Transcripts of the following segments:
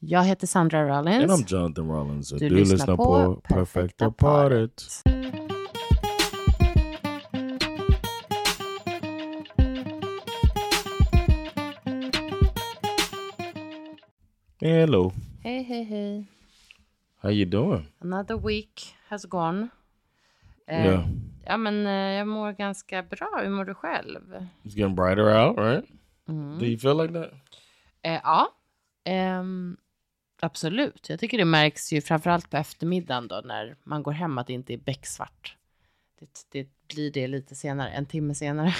Jag heter Sandra Rollins. And I'm Jonathan Rollins. Och Du du, lyssnar lyssnar på på Perfekta paret. Hello. Hej, hej, hej. How you doing? Another week has gone. Eh, Yeah. Ja, men eh, jag mår ganska bra. Hur mår du själv? It's getting brighter out, right? Mm. Do you feel like that? Eh, ja, Ehm, absolut. Jag tycker det märks ju framförallt på eftermiddagen då när man går hem att det inte är becksvart. Det, det blir det lite senare, en timme senare.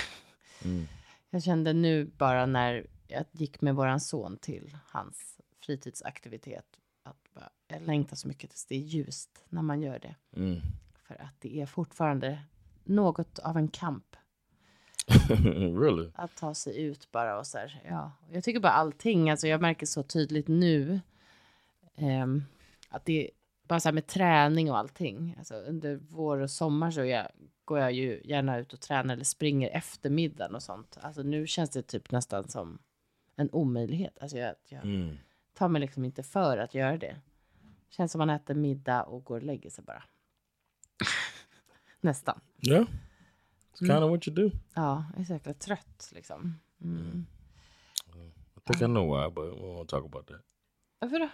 Jag kände nu bara när jag gick med våran son till hans fritidsaktivitet att bara, jag längtar så mycket tills det är ljust när man gör det. Mm. För att det är fortfarande något av en kamp really? att ta sig ut bara och så här, ja. Jag tycker bara allting, alltså jag märker så tydligt nu ehm, att det bara så här med träning och allting. Alltså under vår och sommar så jag, går jag ju gärna ut och tränar eller springer eftermiddagen och sånt. Alltså nu känns det typ nästan som en omöjlighet. Alltså jag, jag Mm. tar mig liksom inte för att göra det. Känns som man äter middag och går och lägger sig bara. Nästan. Yeah. It's Mm. kind of what you do. Ja, jag är så jäkla trött liksom. Mm. I think I know why, but we won't talk about that. Varför då?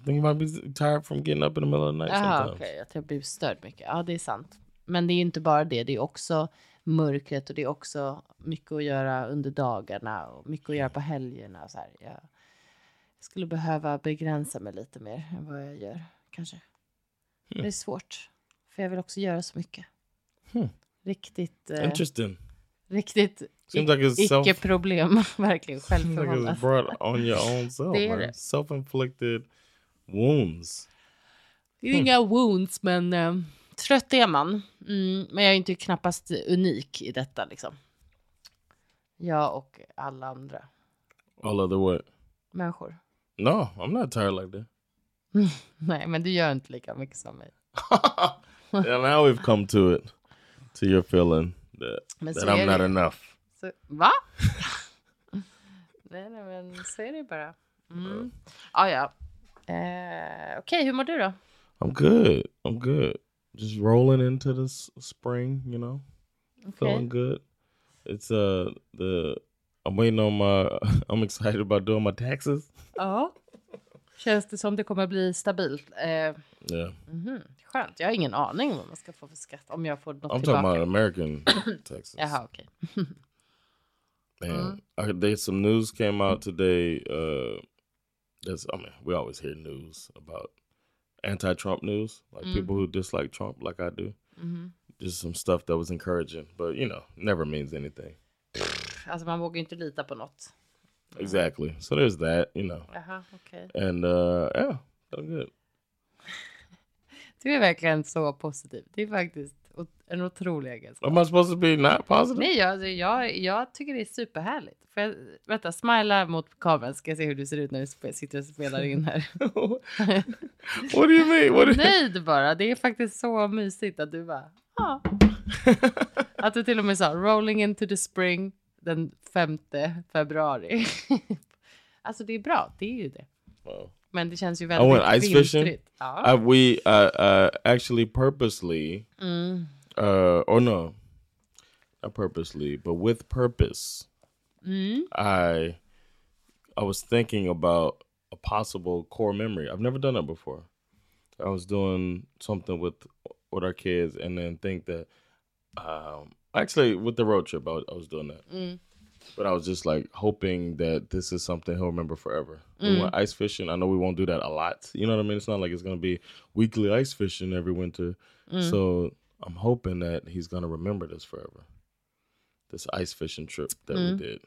I think you might be tired from getting up in the middle of the night Jaha, sometimes. okej. Att jag blir störd mycket. Ja, det är sant. Men det är ju inte bara det. Det är också mörkret och det är också mycket att göra under dagarna och mycket att göra på helgerna. Och så här. Jag, jag skulle behöva begränsa mig lite mer än vad jag gör, kanske. Det är svårt, för jag vill också göra så mycket. Hmm. Riktigt, eh, Interesting. riktigt like icke-problem. Verkligen like självförvållat. self. Det är det. Self-inflicted wounds. Det är inga wounds, men eh, trött är man. Mm, men jag är inte knappast unik i detta liksom. Jag och alla andra All other what? människor. No, I'm not tired like that. Nej, men du gör inte lika mycket som mig. and now we've come to it, to your feeling that, Men that I'm är not det. enough. Så, va? nej, nej, men så är det bara. Mm. Ah, ja, eh, Okej, hur mår du då? I'm good. I'm good. Just rolling into this spring, you know. Feeling good. It's uh the I'm waiting on my I'm excited about doing my taxes. Ja. Känns det som det kommer bli stabilt? Eh, Yeah. mhm, Skönt. Jag har ingen aning vad man ska få för skatt. Om jag får något I'm talking tillbaka. about American taxes. Jaha, okej. Man, I, there's some news came out today. Uh, that's I mean, we always hear news about anti-Trump news, like people who dislike Trump, like I do. Just some stuff that was encouraging, but you know, never means anything. Alltså man vågar inte lita på något. Exactly. So there's that, you know, Jaha, okej. and uh, yeah, feeling good. Du är verkligen så positiv. Det är faktiskt en otrolig egenskap. Am I supposed to be not positive? Nej, jag, alltså, jag, jag tycker det är superhärligt. Får jag, vänta, smila mot kameran ska jag se hur du ser ut när du sitter och spelar in här. what do you mean? What do you Nöjd bara. Det är faktiskt så mysigt att du bara, ja. Att du till och med sa rolling into the spring den 5 februari. alltså det är bra, det är ju det. Wow. Men det känns ju I went ice fishing. Ja. I, we uh, uh, actually purposely, Mm. uh, or no, not purposely, but with purpose, Mm. I I was thinking about a possible core memory. I've never done that before. I was doing something with with our kids, and then think that um, actually with the road trip, I was, I was doing that. Mm. But I was just like hoping that this is something he'll remember forever. We Mm. went ice fishing. I know we won't do that a lot. You know what I mean? It's not like it's gonna be weekly ice fishing every winter. Mm. So I'm hoping that he's gonna remember this forever. This ice fishing trip that we did.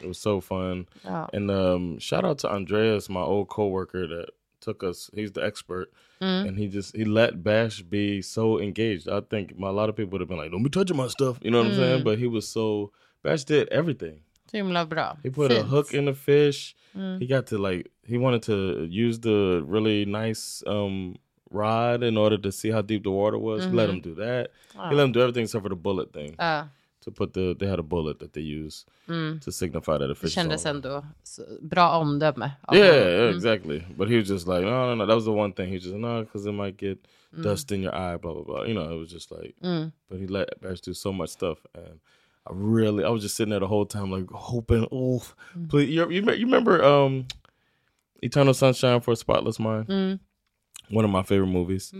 It was so fun. Ja. And um, shout out to Andreas, my old coworker that took us. He's the expert, and he just he let Bash be so engaged. I think a lot of people would have been like, "Don't be touching my stuff," you know what I'm saying? But he was so Bash did everything. Så himla bra. He put a hook in the fish. Mm. He got to like he wanted to use the really nice um rod in order to see how deep the water was. He let mm-hmm. him do that. He let him do everything except for the bullet thing. Ja, To put the they had a bullet that they use mm. to signify that the fish. kändes on. ändå bra omdöme. Yeah, yeah, mm. exactly. But he was just like, no, no, no. That was the one thing. He was just no, because it might get dust in your eye, blah blah blah. You know, it was just like. But he let Bash do so much stuff, and I really, I was just sitting there the whole time, like hoping, oh, please. You, you, you remember um, Eternal Sunshine for a Spotless Mind? One of my favorite movies.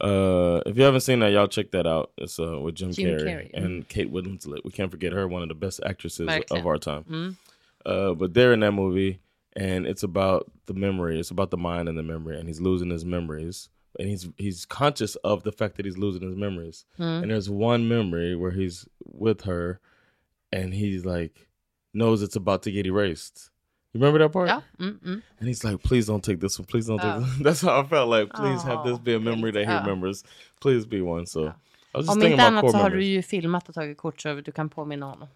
Uh, if you haven't seen that, y'all check that out. It's uh with Jim, Jim Carrey, Carrey, mm. and Kate Winslet. We can't forget her, one of the best actresses of our time. Uh, but they're in that movie, and it's about the memory. It's about the mind and the memory, and he's losing his memories, and he's he's conscious of the fact that he's losing his memories. And there's one memory where he's with her, and he's like knows it's about to get erased. You remember that part? Yeah. mm, mm. And he's like, "Please don't take this one. Please don't take this." That's how I felt. Like, please have this be a Oh, memory that he remembers. Please be one. So I was just Om thinking inte about annat så har du ju filmat och tagit kort så du kan påminna honom.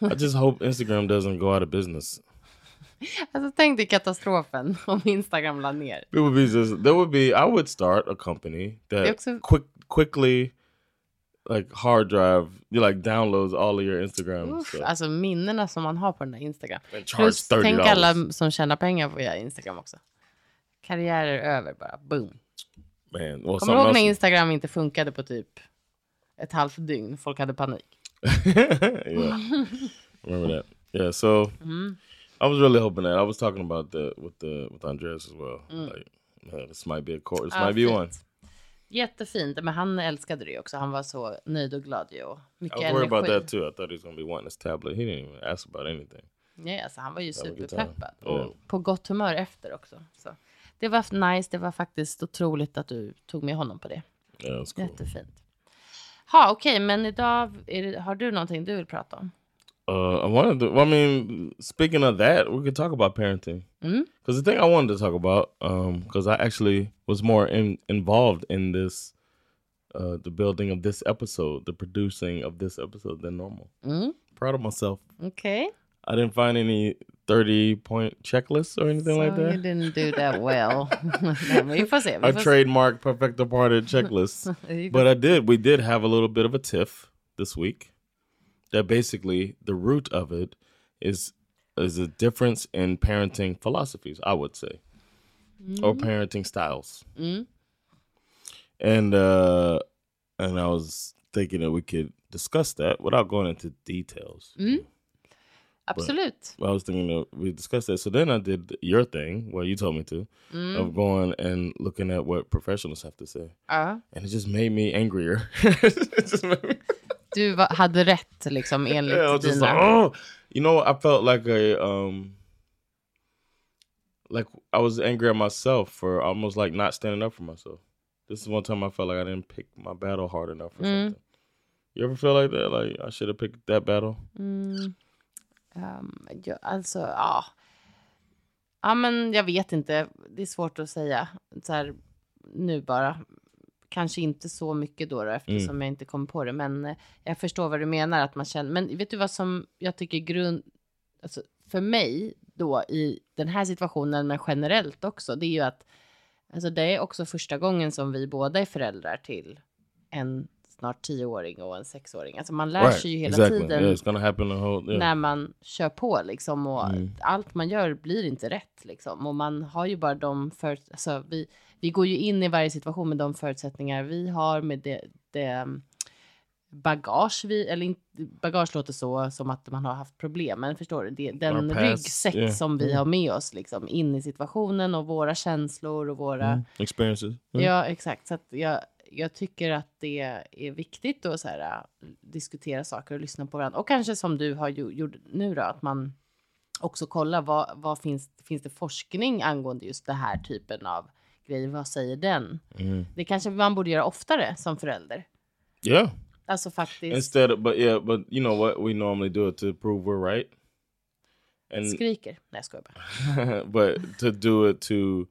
I just hope Instagram doesn't go out of business. Alltså tänk dig katastrofen om Instagram la ner. It would be just there would be I would start a company that också- quick quickly like hard drive you like downloads all of your Instagram Uff, stuff alltså minnena som man har på den där Instagram. Plus, tänk alla som tjänar pengar via Instagram också. Karriärer över bara, boom. Man, well, Kommer du ihåg när. Instagram inte funkade på typ ett halvt dygn? Folk hade panik. yeah, remember that. Yeah, so Mm. I was really hoping that I was talking about that with the with Andreas as well. Mm. Like, man, this might be a course. This Ja, might be Ah, fint. one. Jättefint, men han älskade det också. Han var så nöjd och glad ju. Och I mycket was worried about energi. that too. I thought he was gonna be wanting his tablet. He didn't even ask about anything. Nej, alltså, han var ju superpeppad. Ja. Och på gott humör efter också. Så. Det var nice. Det var faktiskt otroligt att du tog med honom på det. Yeah, cool. Jättefint. Ha, okej, men idag är det, har du någonting du vill prata om? Uh, I wanted. Well, I mean, speaking of that, we could talk about parenting. Because the thing I wanted to talk about, because I actually was more in, involved in this, uh, the building of this episode, the producing of this episode than normal. Proud of myself. Okay. I didn't find any thirty point checklists or anything like that. you didn't do that well. Nej, men vi får se. I trademarked perfect departed checklists, but I did. We did have a little bit of a tiff this week. That basically the root of it is is a difference in parenting philosophies. I would say, or mm-hmm. parenting styles. Mm-hmm. And uh, and I was thinking that we could discuss that without going into details. Mm-hmm. Absolut. I was thinking that we discussed that. So then I did your thing, where you told me to, of going and looking at what professionals have to say. Ja. And it just made me angrier. it just made me, Du var, hade rätt liksom enligt yeah, dina... like, oh, you know, I felt like a um, like I was angry at myself for almost like not standing up for myself. This is one time I felt like I didn't pick my battle hard enough or something. You ever feel like that? Like I should have picked that battle? Um, ja, alltså, ja. Ja, men jag vet inte. Det är svårt att säga så här, nu bara. Kanske inte så mycket då, då eftersom jag inte kom på det. Men eh, jag förstår vad du menar. att man känner. Men vet du vad som jag tycker grund... Alltså, för mig då i den här situationen, men generellt också, det är ju att alltså, det är också första gången som vi båda är föräldrar till en snart tioåring och en sexåring. Alltså man lär sig ju hela exactly. tiden Yeah, whole. Yeah. när man kör på liksom och Mm. allt man gör blir inte rätt liksom och man har ju bara de för alltså vi vi går ju in i varje situation med de förutsättningar vi har med det, det um, bagage vi eller inte bagage låter så som att man har haft problem men förstår du det, den past, ryggsäck yeah. som vi Mm. har med oss liksom in i situationen och våra känslor och våra Mm. Experiences. Mm. Ja, exakt. Så att jag, jag tycker att det är viktigt att så här, äh, diskutera saker och lyssna på varandra. Och kanske som du har gjort nu då, att man också kollar vad, vad finns, finns det forskning angående just det här typen av grejer. Vad säger den? Mm. Det kanske man borde göra oftare som förälder. Yeah. Alltså faktiskt Instead of, but yeah, but you know what? We normally do it to prove we're right. And skriker. Nej, jag skojar bara. but to do it to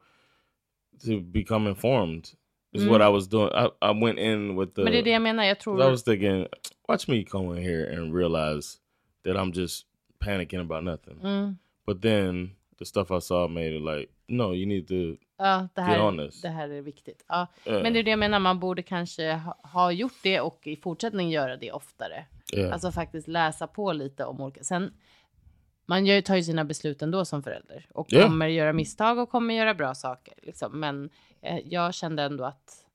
to become informed. Is Mm. what I was doing. I, I went in with the. Men det är det jag menar, jag tror... I was thinking, watch me come in here and realize that I'm just panicking about nothing. Mm. But then the stuff I saw made it like, no, you need to. Ja, det Get här, honest. det här är viktigt. Ja. Yeah, Men det är det jag menar, man borde kanske ha, ha gjort det och i fortsättning göra det oftare. yeah. Alltså faktiskt läsa på lite om olika... Sen, man gör, tar ju sina beslut ändå som förälder och Ja. kommer göra misstag och kommer göra bra saker. Liksom. Men eh, jag kände ändå att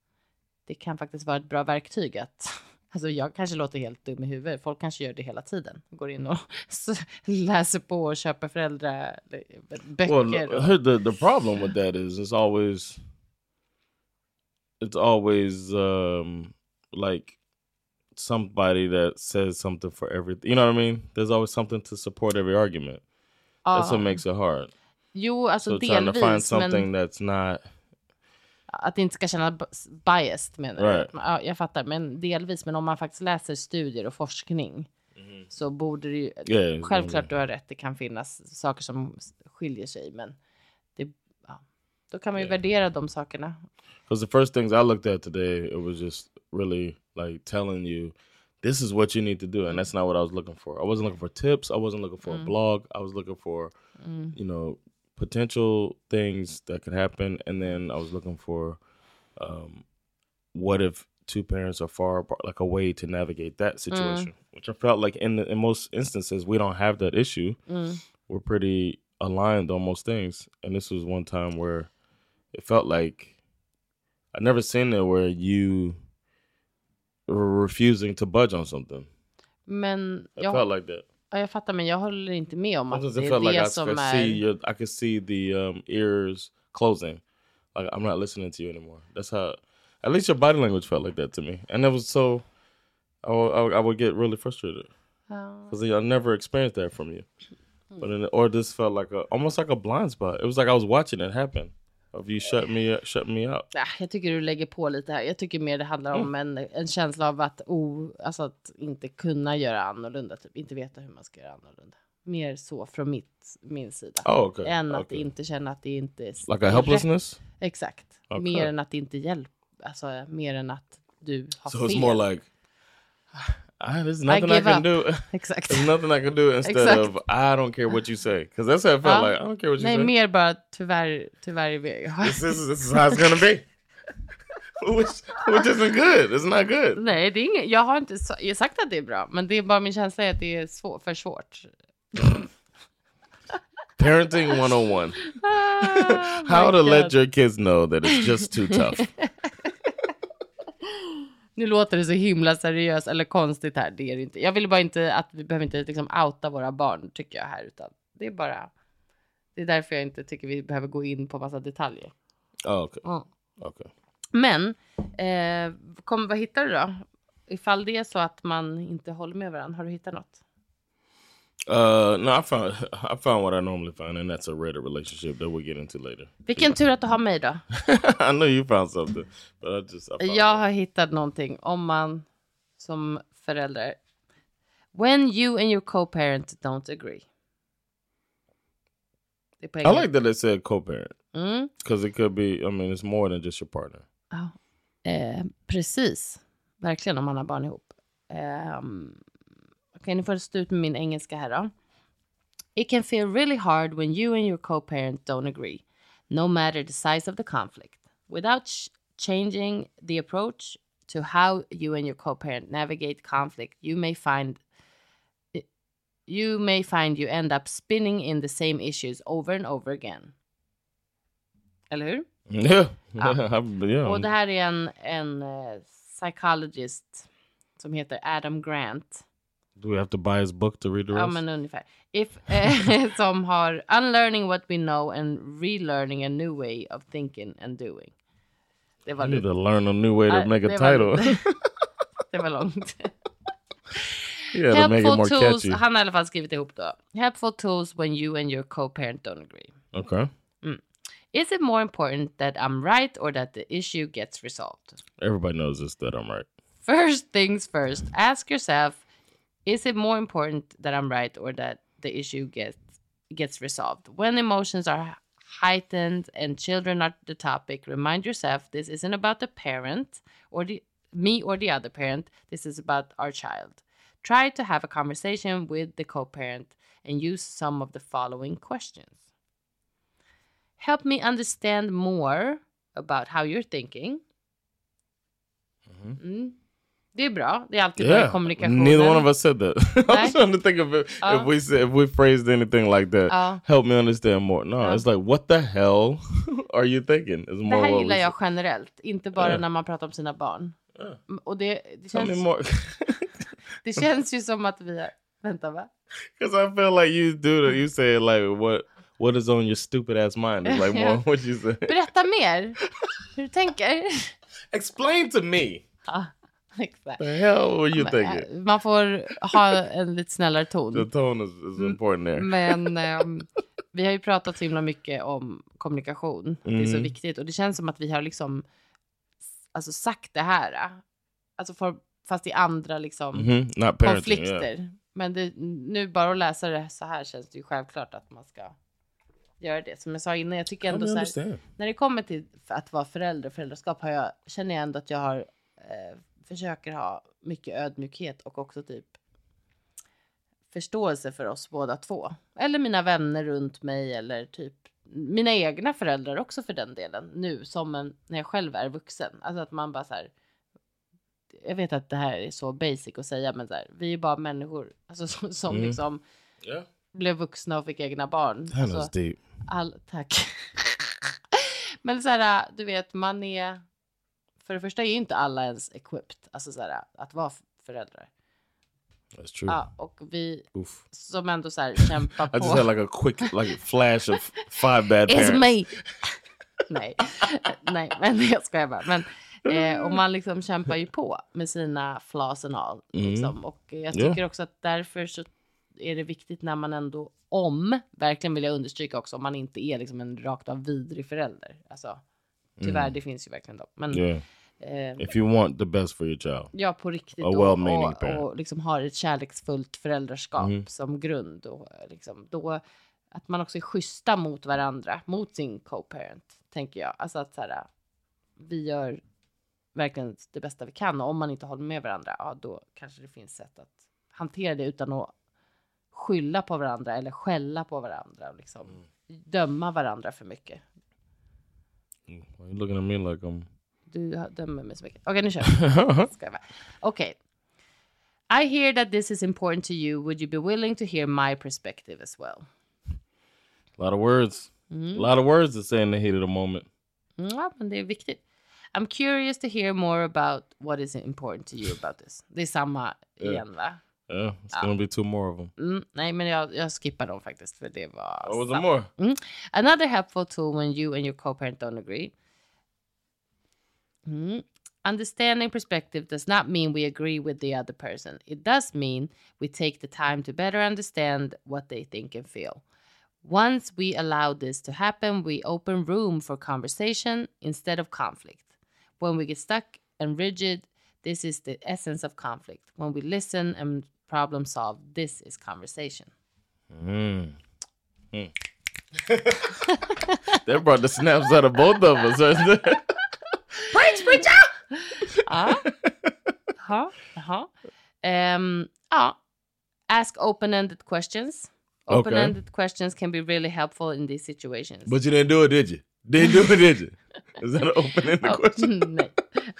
det kan faktiskt vara ett bra verktyg att Alltså jag kanske låter helt dum i huvudet. Folk kanske gör det hela tiden. Går in och läser på och köper föräldraböcker. Well, the the problem with that is it's always it's always um like somebody that says something for everything. You know what I mean? There's always something to support every argument. That's Ja. what makes it hard. Jo, alltså So trying to find delvis. something Men that's not att det inte ska känna b- biased menar du? Right. Ja, jag fattar. Men delvis. Men om man faktiskt läser studier och forskning så borde det ju... Yeah, Självklart du har rätt. Det kan finnas saker som skiljer sig. Men det, ja, då kan man ju Yeah. värdera de sakerna. because the first things I looked at today it was just really like telling you this is what you need to do and that's not what I was looking for. I wasn't looking for tips, I wasn't looking for a blog. I was looking for you know potential things that could happen and then I was looking for um what if two parents are far apart like a way to navigate that situation which I felt like in the, in most instances we don't have that issue. Mm. We're pretty aligned on most things and this was one time where it felt like I never seen it where you were refusing to budge on something. Men It jag, felt like that. Ja, jag fattar, men jag håller inte med om att Sometimes det är det like I som är... see your, I could see the um, ears closing. Like I'm not listening to you anymore. That's how, at least your body language felt like that to me, and it was so. I I I would get really frustrated because I never experienced that from you. But then, or this felt like a almost like a blind spot. It was like I was watching it happen. Of you shut me, shut me out. Ah, Jag tycker du lägger på lite här. Jag tycker mer det handlar om Mm. en, en känsla av att, oh, alltså att inte kunna göra annorlunda, typ inte veta hur man ska göra annorlunda. Mer så från mitt, min sida. Oh, okay. Än att okay. inte känna att det inte är Like a rätt. helplessness. Exakt. Okay. Mer än att det inte hjälper. Alltså mer än att du har So fel. it's more like ah, there's nothing I, give can up. do. Exakt. There's nothing I can do instead Exakt. of I don't care what you say. Because that's how it felt Ja. like. I don't care what you Nej, say. mer bara tyvärr, tyvärr. This, this, is, this is how it's gonna be. which, which isn't good. It's not good. Nej, det är inget, jag har inte jag sagt att det är bra, men det är bara min känsla är att det är svår, för svårt. Parenting 101. Ah, How to God. let your kids know that it's just too tough. Nu låter det så himla seriöst eller konstigt här. Det är det inte. Jag vill bara inte att vi behöver inte liksom outa våra barn tycker jag här, utan det är bara. Det är därför jag inte tycker vi behöver gå in på massa detaljer. Oh, okay. Mm. Okay. Men eh, kom, vad hittar du då? Ifall det är så att man inte håller med varandra, har du hittat något? Uh, no, I found I found what I normally find, and that's a rare relationship that we'll get into later. Vilken tur att du har mig då. I know you found something, but I just I found Jag har hittat någonting om man som förälder. When you and your co-parent don't agree. I like that they said co-parent Mm. because it could be. I mean, it's more than just your partner. Ja, eh, precis. Verkligen om man har barn ihop. Um, Okej, nu får jag stå ut med min engelska här då. It can feel really hard when you and your co-parent don't agree, no matter the size of the conflict. Without ch- changing the approach to how you and your co-parent navigate conflict, you may find you may find you end up spinning in the same issues over and over again. Eller hur? Yeah, yeah, yeah. Och det här är en, en eh, psychologist som heter Adam Grant. Do we have to buy his book to read the rest? Ja, men ungefär. If, eh, som har Unlearning what we know and relearning a new way of thinking and doing. Det var, I need to learn a new way to Ah, make a det var- title. det var långt. yeah, to make it Helpful more tools. catchy. Han har i alla fall skrivit ihop då. Helpful tools when you and your co-parent don't agree. Okay. Is it more important that I'm right or that the issue gets resolved? Everybody knows this that I'm right. First things first, ask yourself is it more important that I'm right or that the issue gets gets resolved? When emotions are heightened and children are the topic, remind yourself this isn't about the parent or the me or the other parent. This is about our child. Try to have a conversation with the co-parent and use some of the following questions. Help me understand more about how you're thinking. Mm. Det är bra. Det är alltid bra Yeah. kommunikationen. Neither one of us said that. I Nej. was trying to think of it. Ja. if we said if we phrased anything like that. Ja. Help me understand more. No, Ja. it's like what the hell are you thinking? It's Det more här what gillar jag generellt, inte bara Ja. när man pratar om sina barn. Mm, Och det, det, känns, det känns ju som att vi har... Vänta, va? Because I feel like you do that. You say like what what is on your stupid ass mind? It's like more Yeah. what you say. Berätta mer hur du tänker. Explain to me. Exakt. The hell were you Men, thinking? eh, Man får ha en lite snällare The ton. tone is, is important there. Men ehm, vi har ju pratat så himla mycket om kommunikation. Det är så Mm. viktigt. Och det känns som att vi har liksom alltså, sagt det här. eh, Alltså för, fast i andra liksom Not parenting. konflikter. Yeah. Men det, nu bara att läsa det så här känns det ju självklart att man ska göra det. Som jag sa innan, jag tycker ändå så här, när det kommer till att vara förälder och föräldraskap har jag, känner jag ändå att jag har, eh, försöker ha mycket ödmjukhet och också typ förståelse för oss båda två. Eller mina vänner runt mig eller typ mina egna föräldrar också för den delen. Nu som en, när jag själv är vuxen. Alltså att man bara så här. Jag vet att det här är så basic att säga men så här, vi är bara människor alltså, som, som Mm. liksom Yeah. blev vuxna och fick egna barn. Alltså. All, tack. Men så här, du vet, man är... För det första är ju inte alla ens equipped, alltså så här, att vara föräldrar. That's true. Ja, och vi Oof. som ändå så här kämpar I just på... had like a quick like a flash of five bad It's parents. me! Nej, nej, men jag skojar bara. Men, eh, och man liksom kämpar ju på med sina flaws and all. Mm. Liksom. Och jag Ja. tycker också att därför så är det viktigt när man ändå, om, verkligen vill jag understryka också, om man inte är liksom en rakt av vidrig förälder. Alltså, tyvärr, Mm. det finns ju verkligen de. Men Yeah. Eh, If you want the best for your child. ja, på riktigt. A och, well-meaning och, parent. och liksom har ett kärleksfullt föräldraskap Mm. som grund. Och liksom, då, att man också är schyssta mot varandra, mot sin co-parent, tänker jag. Alltså att så här, vi gör verkligen det bästa vi kan. Och om man inte håller med varandra, ja, då kanske det finns sätt att hantera det utan att skylla på varandra eller skälla på varandra och liksom döma varandra för mycket. Mm. Why are you looking at me like I'm Du dömer mig så mycket. Okej, nu kör vi. Okej. I hear that this is important to you. Would you be willing to hear my perspective as well? a lot of words. A lot of words to say in the heat of the moment. Mm, Ja, men det är viktigt. I'm curious to hear more about what is important to you about this. Det är samma igen, va? Yeah, it's gonna be two more of them. Mm, nej, men jag, jag skippar dem faktiskt, för det var... Oh, was there more? Mm. Another helpful tool when you and your co-parent don't agree. Mm. Understanding perspective does not mean we agree with the other person. It does mean we take the time to better understand what they think and feel. Once we allow this to happen, we open room for conversation instead of conflict. When we get stuck and rigid, this is the essence of conflict. When we listen and problem solve, this is conversation. Mm. Mm. that brought the snaps out of both of us. Preach, preacher! ja. Jaha, jaha. Ehm, um, ja. Ask open-ended questions. Open-ended questions can be really helpful in these situations. but you didn't do it, did you? Didn't do it, did you? Is that an open-ended Oh, question? nej.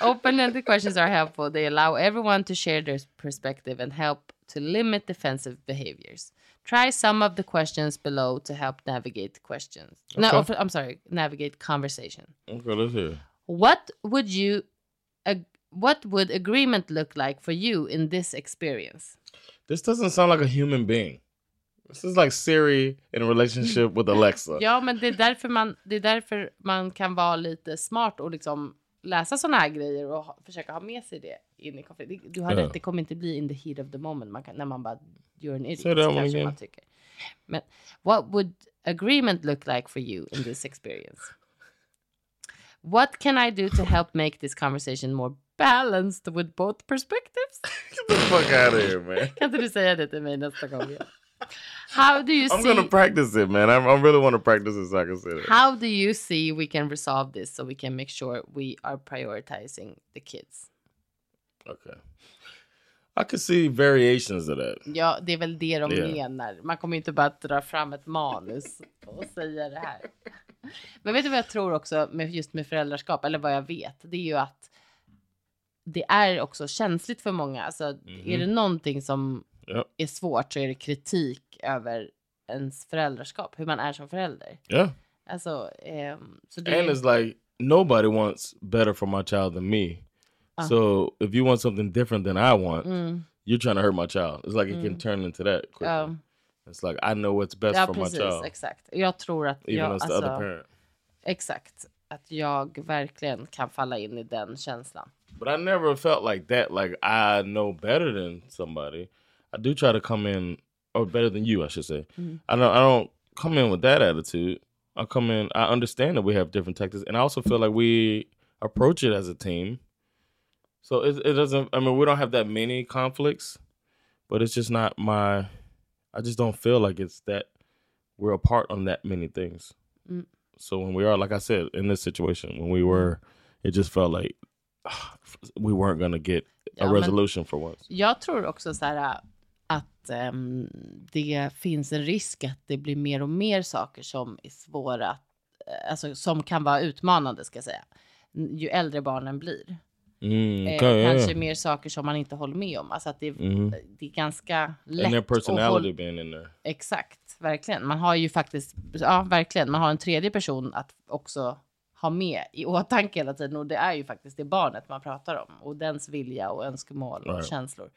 Open-ended questions are helpful. They allow everyone to share their perspective and help to limit defensive behaviors. Try some of the questions below to help navigate questions. No, I'm sorry, navigate conversation. Okay, let's hear. What would you what would agreement look like for you in this experience? This doesn't sound like a human being. This is like Siri in a relationship with Alexa. Ja, men det är därför man det är därför man kan vara lite smart och liksom läsa såna här grejer och ha, försöka ha med sig det in i konflikt. Du har rätt, det kommer inte bli in the heat of the moment man kan, när man bara you're an idiot kanske again. man tycker. Men what would agreement look like for you in this experience? What can I do to help make this conversation more balanced with both perspectives? Get the fuck out of here, man. Kan inte du säga det till mig nästa gång? How do you I'm see? gonna practice it, man. I, I really want to practice it so I can say it. How do you see we can resolve this so we can make sure we are prioritizing the kids? Okay. I could see variations of that. Ja, det är väl det de Yeah. menar. Man kommer ju inte bara dra fram ett manus och säga det här. Men vet du vad jag tror också med just med föräldraskap, eller vad jag vet, det är ju att det är också känsligt för många. Alltså, är det någonting som Yep. är svårt så är det kritik över ens föräldraskap, hur man är som förälder. Yeah. Alltså, så det And it's like nobody wants better for my child than me. So if you want something different than I want, Mm, you're trying to hurt my child. It's like it can turn into that quickly. ja, It's like I know what's best ja, for my precis, child, exakt. Jag tror att even jag, as the other parent. exakt, att jag verkligen kan falla in i den känslan. But I never felt like that. Like I know better than somebody. I do try to come in, or better than you, I should say. Mm-hmm. I don't. I don't come in with that attitude. I come in. I understand that we have different tactics, and I also feel like we approach it as a team. So it, it doesn't. I mean, we don't have that many conflicts, but it's just not my. I just don't feel like it's that we're apart on that many things. Mm. So when we are, like I said, in this situation, when we were, it just felt like we weren't gonna get a Ja, resolution for once. Jag tror också så här att ehm, det finns en risk att det blir mer och mer saker som är svåra, eh, alltså som kan vara utmanande ska jag säga, ju äldre barnen blir. Mm, Eh, okay, yeah, kanske yeah. mer saker som man inte håller med om. Alltså att det, Mhm. det är ganska lätt And their personality being in there. Exakt, verkligen. Man har ju faktiskt, ja verkligen, man har en tredje person att också ha med i åtanke hela tiden och det är ju faktiskt det barnet man pratar om och dens vilja och önskemål och Right. känslor.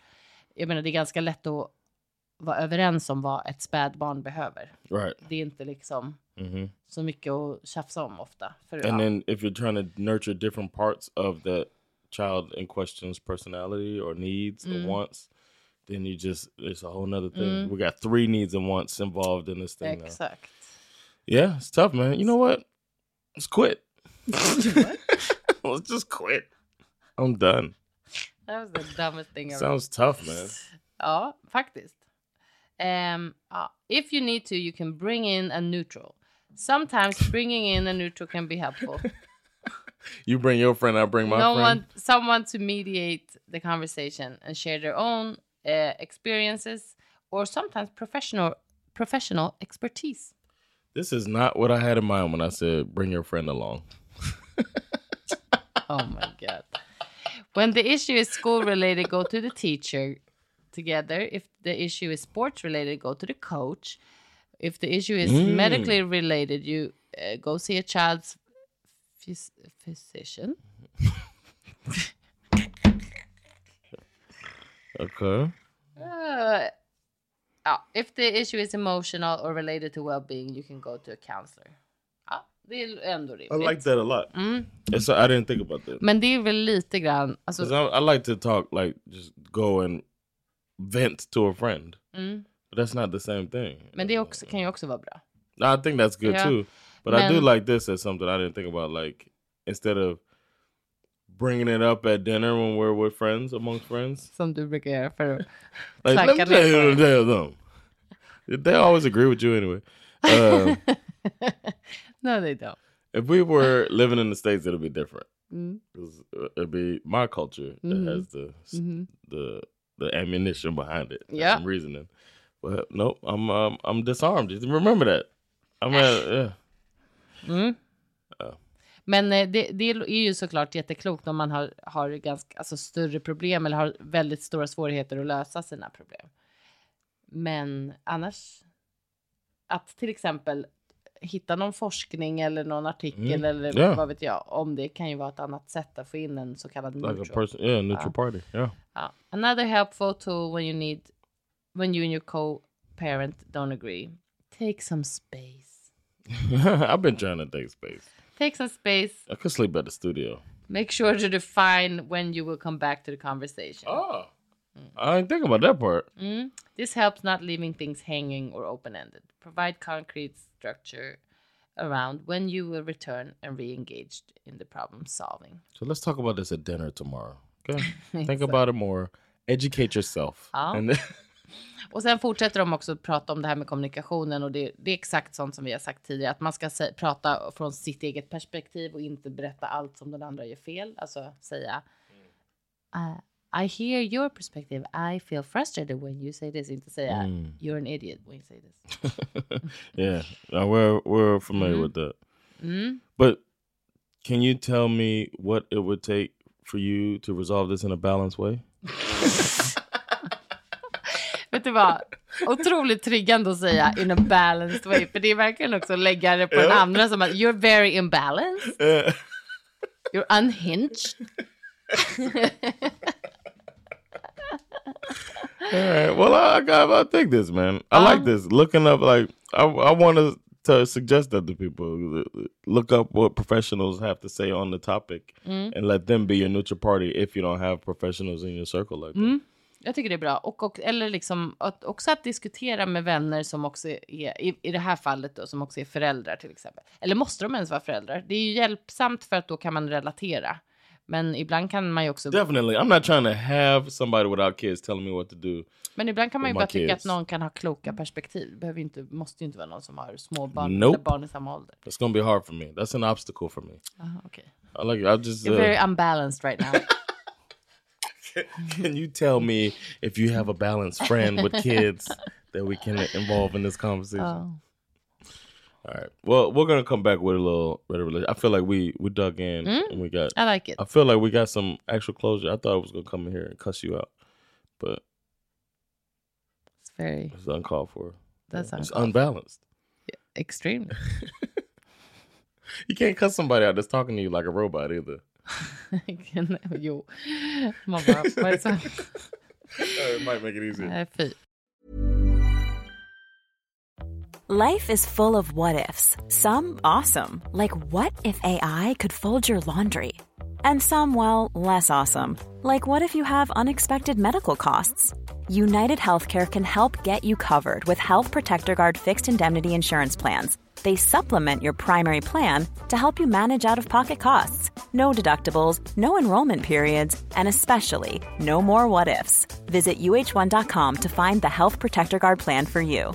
Jag menar, det är ganska lätt att vara överens om vad ett spädbarn behöver. Right. Det är inte liksom hmm så mycket att tjafsa om ofta. För, And ja, then if you're trying to nurture different parts of that child in question's personality or needs Mm. or wants, then you just it's a whole nother thing. We got three needs and wants involved in this thing now. Yeah, it's tough, man. You know what? Let's quit. Let's just quit. I'm done. That was the dumbest thing ever. Sounds tough, man. Ja, faktiskt. Um, ja. If you need to, you can bring in a neutral. Sometimes bringing in a neutral can be helpful. You bring your friend, I bring my no friend. one, someone to mediate the conversation and share their own uh, experiences or sometimes professional professional expertise. This is not what I had in mind when I said bring your friend along. Oh my god. When the issue is school related, go to the teacher together. If the issue is sports related, go to the coach. If the issue is Mm. medically related, you uh, go see a child's phys- physician. Okay. Uh, ja, if the issue is emotional or related to well-being, you can go to a counselor. Ja, det är ändå I rimligt. like that a lot. Mm. It's, I didn't think about that. Men det är väl lite grann, alltså, I, I like to talk, like just go and vent to a friend. mm. But that's not the same thing. men det också, kan ju också vara bra. No, I think that's good Yeah. too. But I do like this as something I didn't think about. Like instead of bringing it up at dinner when we're with friends, amongst friends. Som du brukar göra för att Like, let me tell you, tell them. They always agree with you anyway. Uh, no, they don't. if we were living in the states, it'd be different. Mm. It'd be my culture that Mhm. has the Mhm. the the ammunition behind it. Yeah. reasoning. But nope, I'm um, I'm disarmed. Remember that. I'm at, yeah. Mm. Ja. Men eh, det, det är ju såklart jätteklokt om man har, har ganska, alltså större problem eller har väldigt stora svårigheter att lösa sina problem. Men annars, att till exempel hitta någon forskning eller någon artikel Mm. eller Ja. vad vet jag om det kan ju vara ett annat sätt att få in en så kallad Like neutral. person, yeah, neutral Ah. party, yeah. Ja. Another helpful tool when you need, when you and your co-parent don't agree. Take some space. I've been trying to take space. Take some space. I could sleep at the studio. Make sure to define when you will come back to the conversation. Oh, I didn't think about that part. Mm. This helps not leaving things hanging or open ended. Provide concrete structure around when you will return and re engaged in the problem solving. So let's talk about this at dinner tomorrow. Okay, think about it more. Educate yourself. Ja. And then Och sen fortsätter de också att prata om det här med kommunikationen och det, det är exakt sånt som vi har sagt tidigare, att man ska sä- prata från sitt eget perspektiv och inte berätta allt som den andra gör fel. Alltså säga uh, I hear your perspective, I feel frustrated when you say this. Inte säga you're an idiot when you say this. yeah, we're we're familiar with that. But can you tell me what it would take for you to resolve this in a balanced way? Vet du vad? Otroligt triggande att säga in a balanced way, för det är verkligen också att lägga det på den andra som att you're very imbalanced, you're unhinged. Right. Well, I, I. I think this, man. I like this. Looking up, like I, I want to to suggest that to people. Look up what professionals have to say on the topic, and let them be your neutral party if you don't have professionals in your circle like that. Jag tycker det är bra. Och, och, eller liksom att, också att diskutera med vänner som också är, i, i det här fallet då, som också är föräldrar till exempel. Eller måste de ens vara föräldrar? Det är ju hjälpsamt för att då kan man relatera. Men ibland kan man ju också, Definitely, I'm not trying to have somebody without kids telling me what to do. men ibland kan man ju bara tycka att kids. någon kan ha kloka perspektiv. Det behöver inte, måste ju inte vara någon som har små barn Nope. eller barn i samma ålder. It's gonna be hard for me. That's an obstacle for me. Aha, okej. I like. I just. You're Uh, very unbalanced right now. can you tell me if you have a balanced friend with kids that we can involve in this conversation? Ja. All right. Well, we're gonna come back with a little better relation. I feel like we we dug in mm-hmm. and we got. I like it. I feel like we got some actual closure. I thought I was gonna come in here and cuss you out, but It's very it's uncalled for. That's it's unbalanced. extremely. You can't cuss somebody out that's talking to you like a robot either. jo. Man bara, vad är det så? might make it easier. Fy. Life is full of what ifs. Some awesome, like what if AI could fold your laundry? And some, well, less awesome, like what if you have unexpected medical costs? United Healthcare can help get you covered with Health Protector Guard fixed indemnity insurance plans. They supplement your primary plan to help you manage out of pocket costs. No deductibles, no enrollment periods, and especially no more what ifs. Visit uh1.com to find the Health Protector Guard plan for you.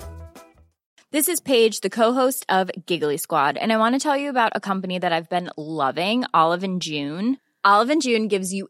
This is Paige, the co-host of Giggly Squad, and I want to tell you about a company that I've been loving, Olive and June. Olive and June gives you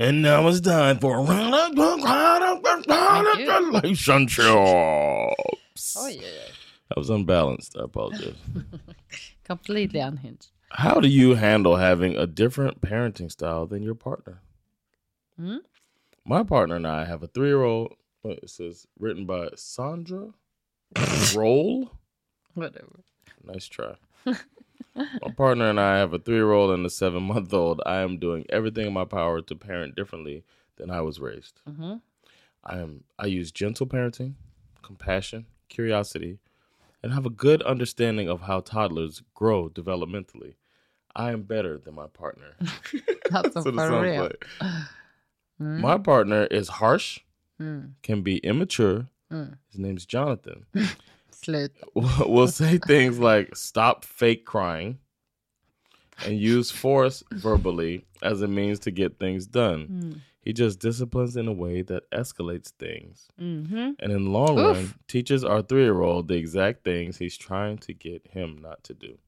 And now it's time for a round of relationships. Oj, oj, oj. That was unbalanced. I apologize. Completely unhinged. How do you handle having a different parenting style than your partner? Hmm? My partner and I have a three year old. It says written by Sandra Roll. Whatever. Nice try. my partner and I have a three year old and a seven month old. I am doing everything in my power to parent differently than I was raised. Mm-hmm. I am I use gentle parenting, compassion, curiosity, and have a good understanding of how toddlers grow developmentally. I am better than my partner. Alltså So for real. play. My partner is harsh, Mm. can be immature. Mm. His name's Jonathan. Slut. will say things like stop fake crying and use force verbally as a means to get things done. Mm. He just disciplines in a way that escalates things. Mm-hmm. And in the long run, teaches our three year old the exact things he's trying to get him not to do.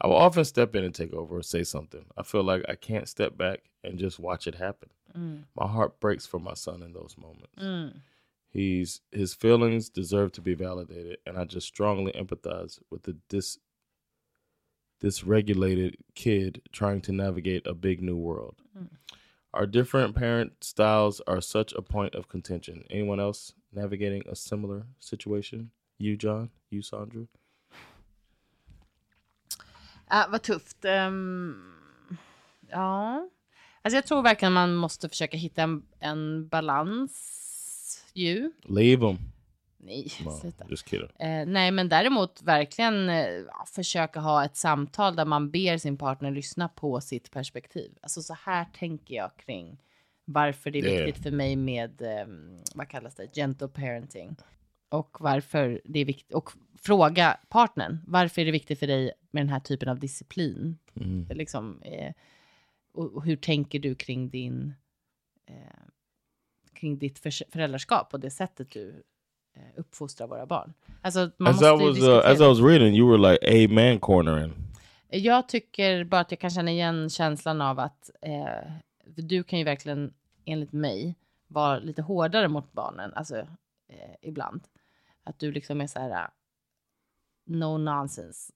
I will often step in and take over or say something. I feel like I can't step back and just watch it happen. Mm. My heart breaks for my son in those moments. Mm. He's his feelings deserve to be validated, and I just strongly empathize with the dis dysregulated kid trying to navigate a big new world. Mm. Our different parent styles are such a point of contention. Anyone else navigating a similar situation? You, John? You, Sandra? Ja, vad tufft. Ehm, ja. Alltså jag tror verkligen man måste försöka hitta en, en balans ju. Leave them. Nej, No, sluta. Eh, nej, men däremot verkligen eh, försöka ha ett samtal där man ber sin partner lyssna på sitt perspektiv. Alltså så här tänker jag kring varför det är Yeah. viktigt för mig med, eh, vad kallas det, gentle parenting. Och varför det är viktigt, och fråga partnern, varför är det viktigt för dig med den här typen av disciplin? Mm. Liksom, eh, och, och hur tänker du kring din, eh, kring ditt föräldraskap och det sättet du eh, uppfostrar våra barn. Alltså, man As I måste ju was uh, diskutera. as I was reading, you were like a man cornering. Jag tycker bara att jag kan känna igen känslan av att eh, du kan ju verkligen, enligt mig, vara lite hårdare mot barnen, alltså eh, ibland. Att du liksom är så här, uh, no nonsense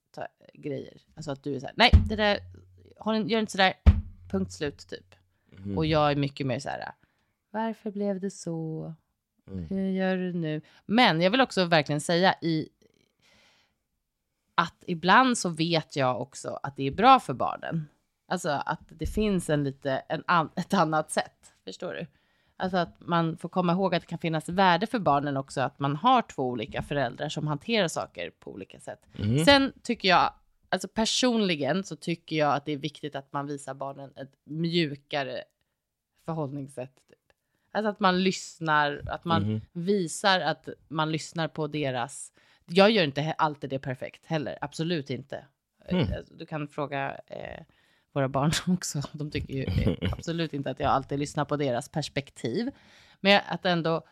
grejer. Alltså att du är så här, nej, det där, håll, gör inte så där, punkt slut typ. Mm. Och jag är mycket mer så här, varför blev det så? Mm. Hur gör du nu? Men jag vill också verkligen säga i att ibland så vet jag också att det är bra för barnen. Alltså att det finns en lite, en an, ett annat sätt. Förstår du? Alltså att man får komma ihåg att det kan finnas värde för barnen också att man har två olika föräldrar som hanterar saker på olika sätt. Mhm. Sen tycker jag, alltså personligen så tycker jag att det är viktigt att man visar barnen ett mjukare förhållningssätt. Typ. Alltså att man lyssnar, att man Mhm. visar att man lyssnar på deras... Jag gör inte alltid det perfekt heller, absolut inte. Hmm. Eh, Du kan fråga eh, våra barn också. De tycker ju absolut inte att jag alltid lyssnar på deras perspektiv. Men att ändå,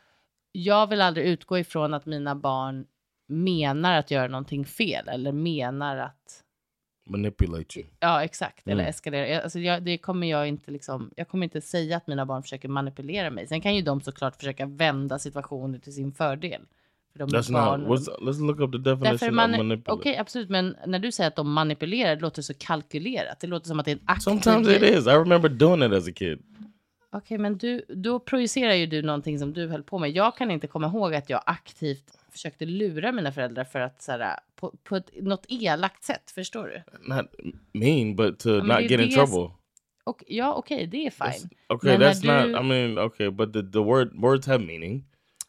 jag vill aldrig utgå ifrån att mina barn menar att göra någonting fel eller menar att Manipulate you. Ja, exakt. Eller Mm. eskalera. Jag- Alltså, jag, det kommer jag inte liksom, jag kommer inte säga att mina barn försöker manipulera mig. Sen kan ju de såklart försöka vända situationer till sin fördel. För de That's barn. not. What's, let's look up the Därför definition man, of Okej, manipulate. absolut. Men när du säger att de manipulerar, det låter så kalkylerat. Det låter som att det är en aktiv Sometimes it is. I remember doing it as a kid. Okej, men du, då projicerar ju du någonting som du höll på med. Jag kan inte komma ihåg att jag aktivt försökte lura mina föräldrar för att så här, på, på ett, något elakt sätt. Förstår du? Not mean, but to men not det är get in trouble. Och, ja, okej, det är fine. Okay, Men that's not. du- I mean, okay, but the, the word words have meaning.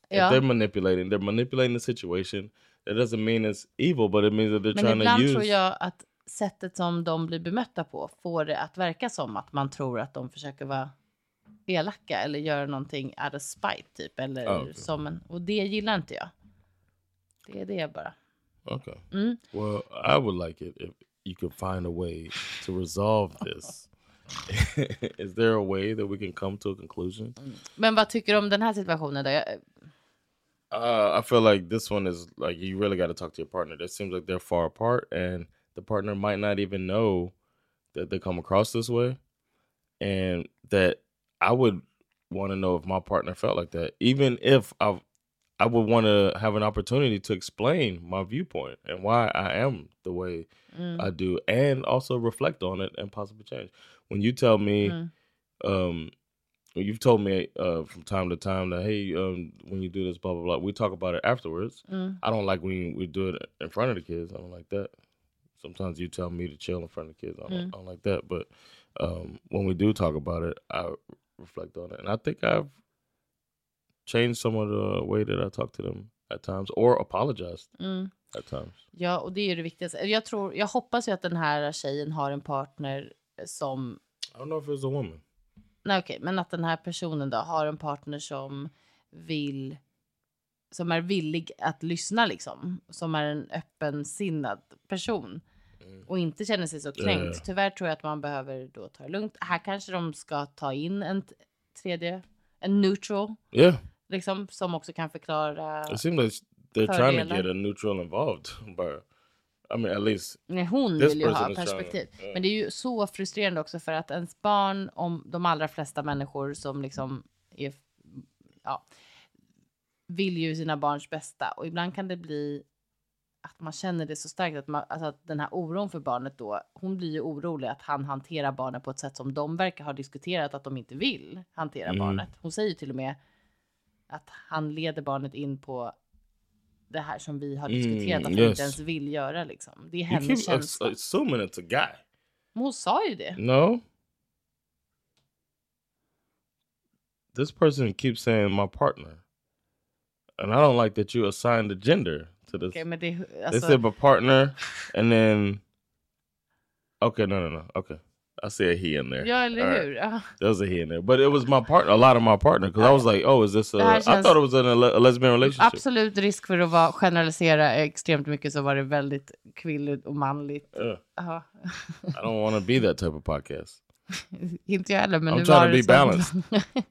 Ja. If they're manipulating, they're manipulating the situation. That doesn't mean it's evil, but it means that they're Men trying to ibland use. tror jag att sättet som de blir bemötta på får det att verka som att man tror att de försöker vara elaka eller göra någonting out of spite typ. Eller Ah, okej. som en, och det gillar inte jag. Det är det bara. Okay. Mm. Well, I would like it if you could find a way to resolve this. Is there a way that we can come to a conclusion? Men vad tycker du om den här situationen då? Jag, Uh, I feel like this one is like you really got to talk to your partner. It seems like they're far apart, and the partner might not even know that they come across this way, and that I would want to know if my partner felt like that, even if I, I would want to have an opportunity to explain my viewpoint and why I am the way I do, and also reflect on it and possibly change. When you tell me, um, you've told me uh, from time to time that hey, um, when you do this, blah blah blah, we talk about it afterwards. I don't like when we do it in front of the kids. I don't like that. Sometimes you tell me to chill in front of the kids. I don't, I don't like that. But um, when we do talk about it, I reflect on it, and I think I've changed some of the way that I talk to them at times, or apologized mm. at times. Ja, och det är ju det viktigaste. Jag, tror, jag hoppas ju att den här tjejen har en partner som I don't know if it's a woman. Nej, okej, men att den här personen då har en partner som vill som är villig att lyssna liksom, som är en öppensinnad person och inte känner sig så kränkt. Mm. Ja. Tyvärr tror jag att man behöver då ta det lugnt. Här kanske de ska ta in en tredje, en neutral, Yeah, liksom, som också kan förklara. it seems like they're trying to get a neutral involved, but I mean, at least Nej, hon vill ju ha perspektiv. trying, yeah. Men det är ju så frustrerande också för att ens barn, om de allra flesta människor som liksom är, ja, vill ju sina barns bästa och ibland kan det bli att man känner det så starkt att, man, alltså att den här oron för barnet då, hon blir ju orolig att han hanterar barnet på ett sätt som de verkar ha diskuterat att de inte vill hantera Mm. barnet. Hon säger till och med att han leder barnet in på det här som vi har Mm, diskuterat att hon yes. inte ens vill göra liksom. Det är hennes känsla. ass- assuming it's a guy. Men hon sa ju det. No. This person keeps saying my partner. And I don't like that you assigned a gender to this. Okej, men det, they alltså, said my partner and then Okay, no no no. Okay. I see a he in there. ja, eller All right. hur? Ja. There was a he in there. But it was my partner, a lot of my partner. Because I was like, oh, is this a... I känns- thought it was a, a lesbian relationship. Absolut risk för att vara, generalisera extremt mycket så var det väldigt kvinnligt och manligt. Ugh. Ja. I don't want to be that type of podcast. Inte jag heller, men I'm nu trying to be balanced.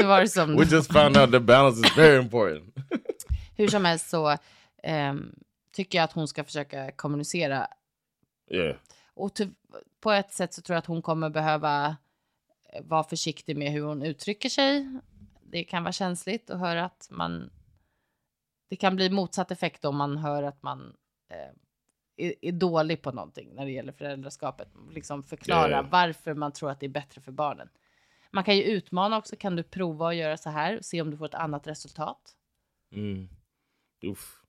nu var det som... We just found out that balance is very important. Hur som helst så ehm, tycker jag att hon ska försöka kommunicera. yeah. Och på ett sätt så tror jag att hon kommer behöva eh, vara försiktig med hur hon uttrycker sig. Det kan vara känsligt att höra att man... Det kan bli motsatt effekt om man hör att man eh, är, är dålig på någonting när det gäller föräldraskapet. Liksom förklara ja. varför man tror att det är bättre för barnen. Man kan ju utmana också. Kan du prova att göra så här och se om du får ett annat resultat? Mm. Oof.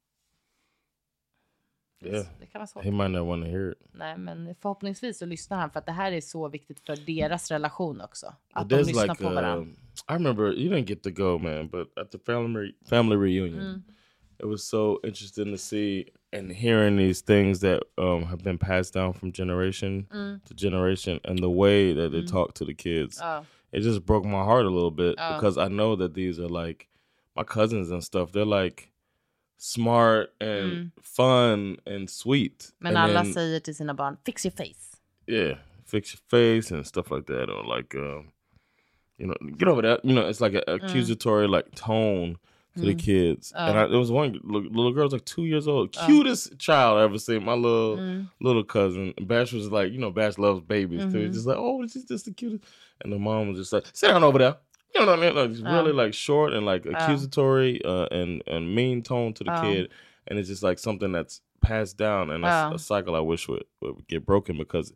Yeah. det kan vara svårt. He might not want to hear it. Nej, men förhoppningsvis så lyssnar han för att det här är så viktigt för deras relation också. Att de lyssnar like, på uh, varandra. I remember you didn't get to go, man, but at the family family reunion, Mm. it was so interesting to see and hearing these things that um, have been passed down from generation Mm. to generation, and the way that they talk to the kids. Ja. It just broke my heart a little bit Oh. because I know that these are like my cousins and stuff. They're like smart and fun and sweet. Mm. Men And alla then- säger till sina barn, fix your face. yeah, fix your face and stuff like that, or like, um, you know, get over that. You know, it's like an accusatory like tone to the kids. And I, there was one little, little girl was like two years old, cutest child I ever seen. My little little cousin Bash was like, you know, Bash loves babies too. Just like, oh, she's just the cutest. And the mom was just like, sit down over there. You know what I mean? Like, it's really um, like short and like uh, accusatory uh, and and mean tone to the Oh. kid, and it's just like something that's passed down, and that's Oh. a um, cycle I wish would, would get broken because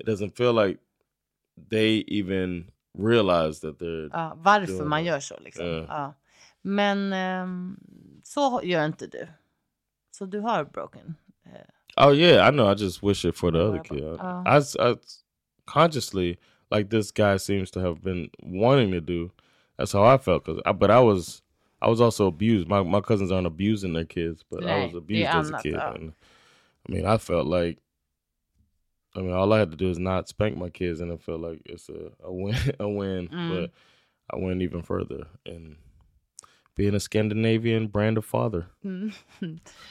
it doesn't feel like they even realize that they're Ja, varför man gör så liksom. Ja. Ja. Men ehm, så gör inte du. Så du har broken. Eh. Oh yeah, I know. I just wish it for the other kid. I, I s- consciously like this guy seems to have been wanting to do. That's how I felt. Cause I, but I was, I was also abused. My my cousins aren't abusing their kids, but I Nej, was abused as a kid. And I mean, I felt like, I mean, all I had to do is not spank my kids, and I felt like it's a, a win, a win. Mm. But I went even further in being a Scandinavian brand of father.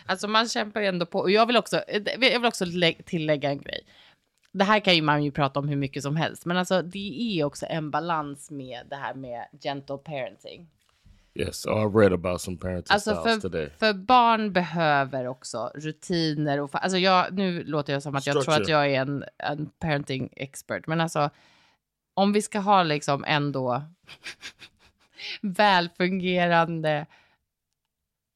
Alltså man kämpar ju ändå på. Och jag vill också, jag vill också lä- tillägga en grej. Det här kan ju man ju prata om hur mycket som helst. Men alltså det är också en balans med det här med gentle parenting. Yes, I read about some parenting Alltså styles för, today. för barn behöver också rutiner. Och, alltså jag, nu låter jag som att jag tror att Structure. jag är en, en parenting expert. Men alltså om vi ska ha liksom ändå välfungerande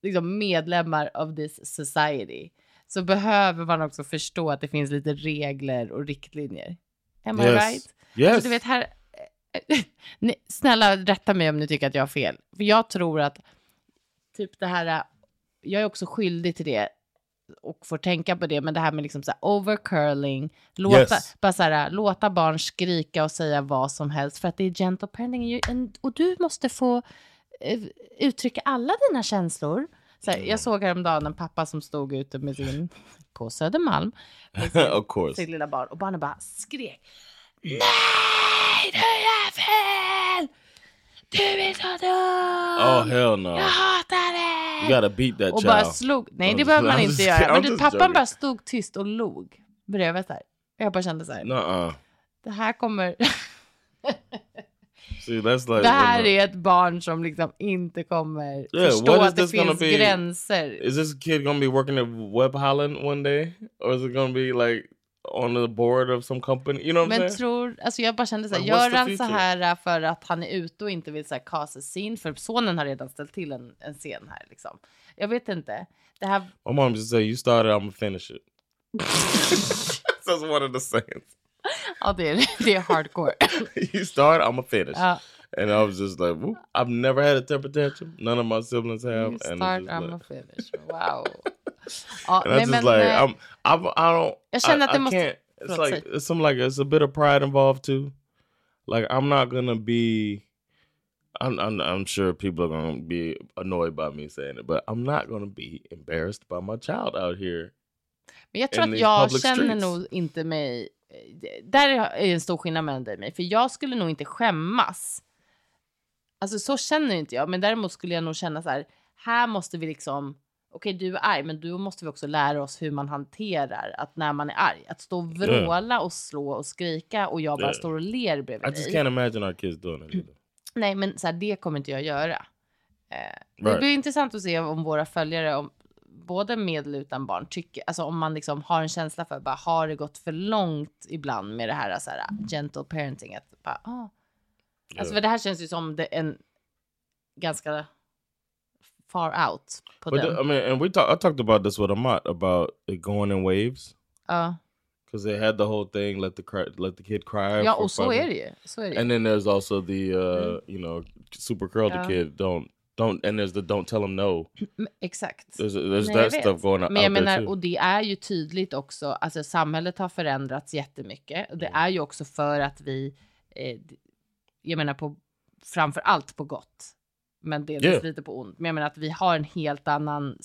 liksom medlemmar of this society så behöver man också förstå att det finns lite regler och riktlinjer. Am I Yes. right? Yes. Alltså, du vet här, ni, snälla rätta mig om ni tycker att jag har fel. För jag tror att typ det här, jag är också skyldig till det och får tänka på det, men det här med liksom så här overcurling, låta, Yes. bara så här, låta barn skrika och säga vad som helst för att det är gentle parenting och du måste få eh, uttrycka alla dina känslor. Så här, jag såg häromdagen en pappa som stod ute med sin, på Södermalm, med sin, of course. sitt lilla barn och barnen bara skrek. Nej, du är fel! Du är så dum! Oh hell no! Jag hatar dig! You gotta beat that och child. bara slog. Nej, det behöver man inte göra. Men du, pappan bara stod tyst och log bredvid så här. Jag bara kände så här. Nuh-uh. Det här kommer. See, like det här är ett barn som liksom inte kommer Yeah, förstå att det finns be? gränser. Is this kid gonna be working at Web Holland one day, or is it gonna be like on the board of some company. You know what I'm Men saying? tror, alltså jag bara kände så här, what's gör han så här äh, för att han är ute och inte vill så här casta scene? För sonen har redan ställt till en, en scen här liksom. Jag vet inte. Det här, My mom just say, "You started, I'm gonna finish it." That's one of the sayings. Är, det är hardcore. you start, I'm gonna finish. Ja, And I was just like, Whoop. I've never had a temper tantrum. None of my siblings have. you and start, I'm like- a finish. Wow. Ja, and I just like I'm, I'm I don't. I, I can't. It's like it's some like it's a bit of pride involved too. Like I'm not gonna be. I'm, I'm I'm sure people are gonna be annoyed by me saying it, but I'm not gonna be embarrassed by my child out here. Men jag tror att jag känner nog inte mig... Där är en stor skillnad mellan dig och mig. För jag skulle nog inte skämmas. Alltså så känner inte jag. Men däremot skulle jag nog känna så här. Här måste vi liksom... Okej, du är arg, men då måste vi också lära oss hur man hanterar att när man är arg. Att stå och vråla och slå och skrika och jag bara står och ler I bredvid just dig. can't imagine our kids doing it. Nej, men så här, det kommer inte jag göra. Eh, Det Right. blir intressant att se om våra följare, om, både med eller utan barn, tycker, alltså om man liksom har en känsla för, bara, har det gått för långt ibland med det här, så här gentle parenting? Att bara, ah. Alltså Yeah. för det här känns ju som det, en ganska far out på But den. the- I mean, and we talk. I talked about this with Amat about it going in waves ja. because they had the whole thing let the cry, let the kid cry. och så five är det ju. Så är det. And then there's also the uh, you know super curl Yeah. the kid don't don't and there's the don't tell him no. Men- Exakt. There's there's Nej, that stuff going out Men jag there menar, too. och det är ju tydligt också, alltså samhället har förändrats jättemycket. Och det Mm. är ju också för att vi, eh, jag menar på, framför allt på gott, men delvis Yeah. lite på ont. Men jag menar att vi har en helt annan,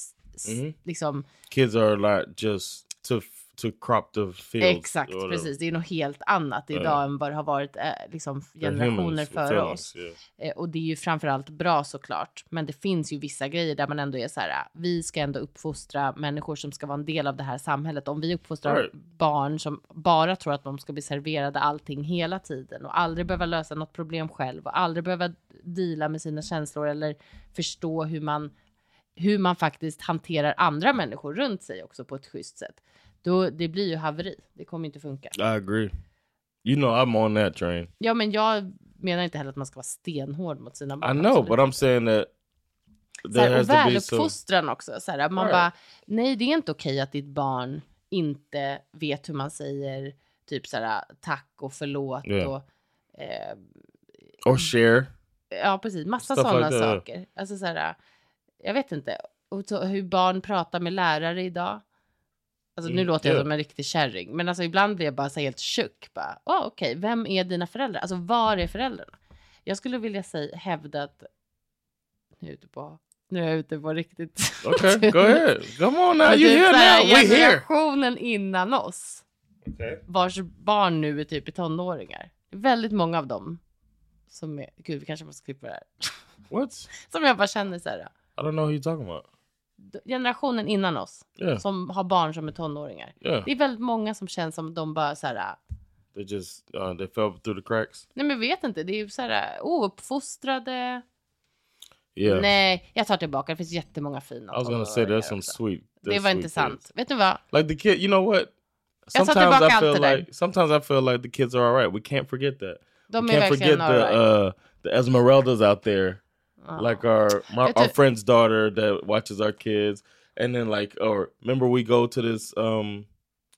Mhm. liksom, Kids are like just to to crop the fields. exakt, or precis. Det är något helt annat idag Ja. än vad det har varit eh, liksom generationer före oss. yeah. Eh, och det är ju framförallt bra såklart. Men det finns ju vissa grejer där man ändå är så här, ah, vi ska ändå uppfostra människor som ska vara en del av det här samhället. Om vi uppfostrar Right. barn som bara tror att de ska bli serverade allting hela tiden och aldrig behöva lösa något problem själv och aldrig behöva deala med sina känslor eller förstå hur man, hur man faktiskt hanterar andra människor runt sig också på ett schysst sätt. Då, det blir ju haveri. Det kommer inte funka. I agree. You know I'm on that train. Ja, men jag menar inte heller att man ska vara stenhård mot sina barn. I know, absolut but I'm saying that så there här, has och to be some. väluppfostran också. Så här, man Right. bara, nej det är inte okej att ditt barn inte vet hur man säger typ så här tack och förlåt Yeah. och eh, Or share. ja precis massa sådana like saker. Alltså så här, jag vet inte och så, hur barn pratar med lärare idag. Alltså nu Mm, låter jag som en riktig kärring, men alltså ibland blir jag bara så helt tjock. Bara, oh, okej, vem är dina föräldrar? Alltså var är föräldrarna? Jag skulle vilja säga, hävda att nu är ute på, nu är jag ute på riktigt. Okay, go ahead. Come on now. You typ here now? We here. Generationen innan oss, Okay. vars barn nu är typ i tonåringar. Väldigt många av dem som är, gud vi kanske måste klippa det här. What? Som jag bara känner så här, I don't know who you're talking about. Generationen innan oss, Yeah. som har barn som är tonåringar. Yeah. Det är väldigt många som känns som de bara så här, They just uh, they fell through the cracks. nej men vet inte, det är ju så här ouppfostrade. Yeah. Nej, jag tar tillbaka, det finns jättemånga fina I was gonna say there's some sweet. Det there's var sweet inte sant. Vet du vad? Like the kid, you know what? Sometimes tillbaka I feel det där. like sometimes I feel like the kids are all right. We can't forget that. De we är can't forget the uh the Esmeraldas out there, Ja. like our my, our friend's daughter that watches our kids, and then like or remember we go to this um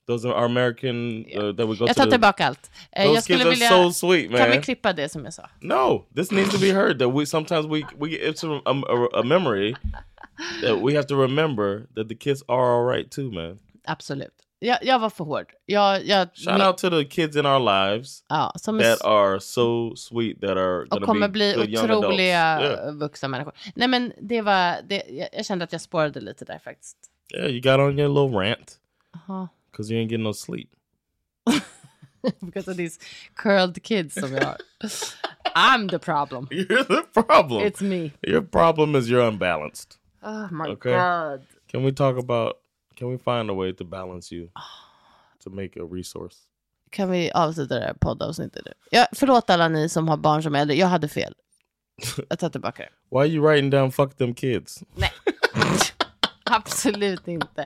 those are our American uh, that we go Jag to. tar the- tillbaka allt. Eh, those Jag kids are vilja... so sweet, man. Kan vi klippa det som jag sa? No, this needs to be heard. That we sometimes we we it's a, a, a memory that we have to remember that the kids are all right too, man. Absolut. Jag, jag var för hård. Jag, jag, Shout out to the kids in our lives Ja, som är, that are so sweet that are och gonna kommer be bli otroliga Yeah. vuxna människor. Nej men det var, det, jag, jag kände att jag spårade lite där faktiskt. yeah, you got on your little rant Jaha. because you ain't getting no sleep. Because of these curled kids som jag har. I'm the problem. You're the problem. It's me. Your problem is you're unbalanced. Oh my Okay. god. Can we talk about? Can we find a way to balance you to make a resource? Kan vi avsluta det här poddavsnittet nu? Ja, förlåt alla ni som har barn som är äldre. Jag hade fel. Jag tar tillbaka det. Why are you writing down "fuck them kids"? Nej. Absolut inte.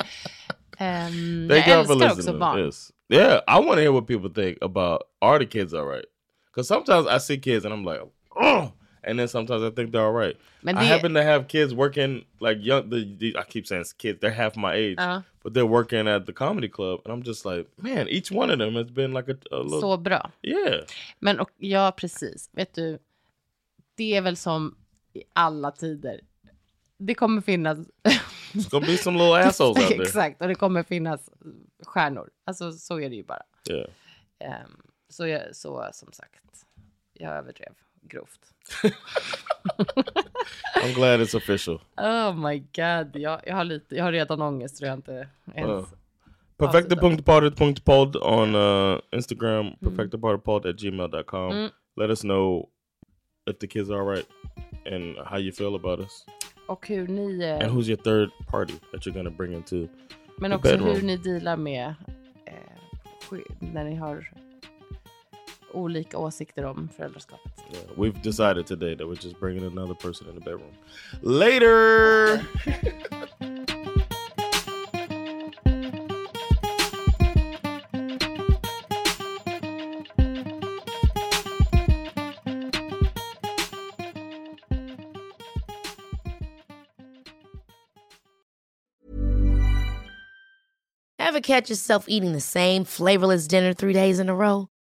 Thank jag älskar också barn. this. Yeah, I want to hear what people think about are the kids all right? Because sometimes I see kids and I'm like, oh, and then sometimes I think they're all right. Men I det- happen to have kids working like young. The, the, I keep saying kids; they're half my age, Ja. but they're working at the comedy club, and I'm just like, man, each one of them has been like a, a little, Så bra. yeah. Men och, ja, precis. Vet du, det är väl som i alla tider. Det kommer finnas... It's gonna be some little assholes out there. Exakt, och det kommer finnas stjärnor. Alltså så är det ju bara. Yeah. Ehm, så, jag, så som sagt, jag överdrev grovt. I'm glad it's official. Oh my god, jag, jag, har, lite, jag har redan ångest tror jag inte ens... Uh, Perfectapunktapod on uh, Instagram, perfectapartypod at gmail.com. Mm. Let us know if the kids are all right and how you feel about us. Och hur ni... eh, And who's your third party that you're to bring into? Men the också bedroom? hur ni dealar med eh, när ni har olika åsikter om föräldraskapet. Yeah, we've decided today that we're just bringing another person in the bedroom. Later! Ever catch yourself eating the same flavorless dinner three days in a row?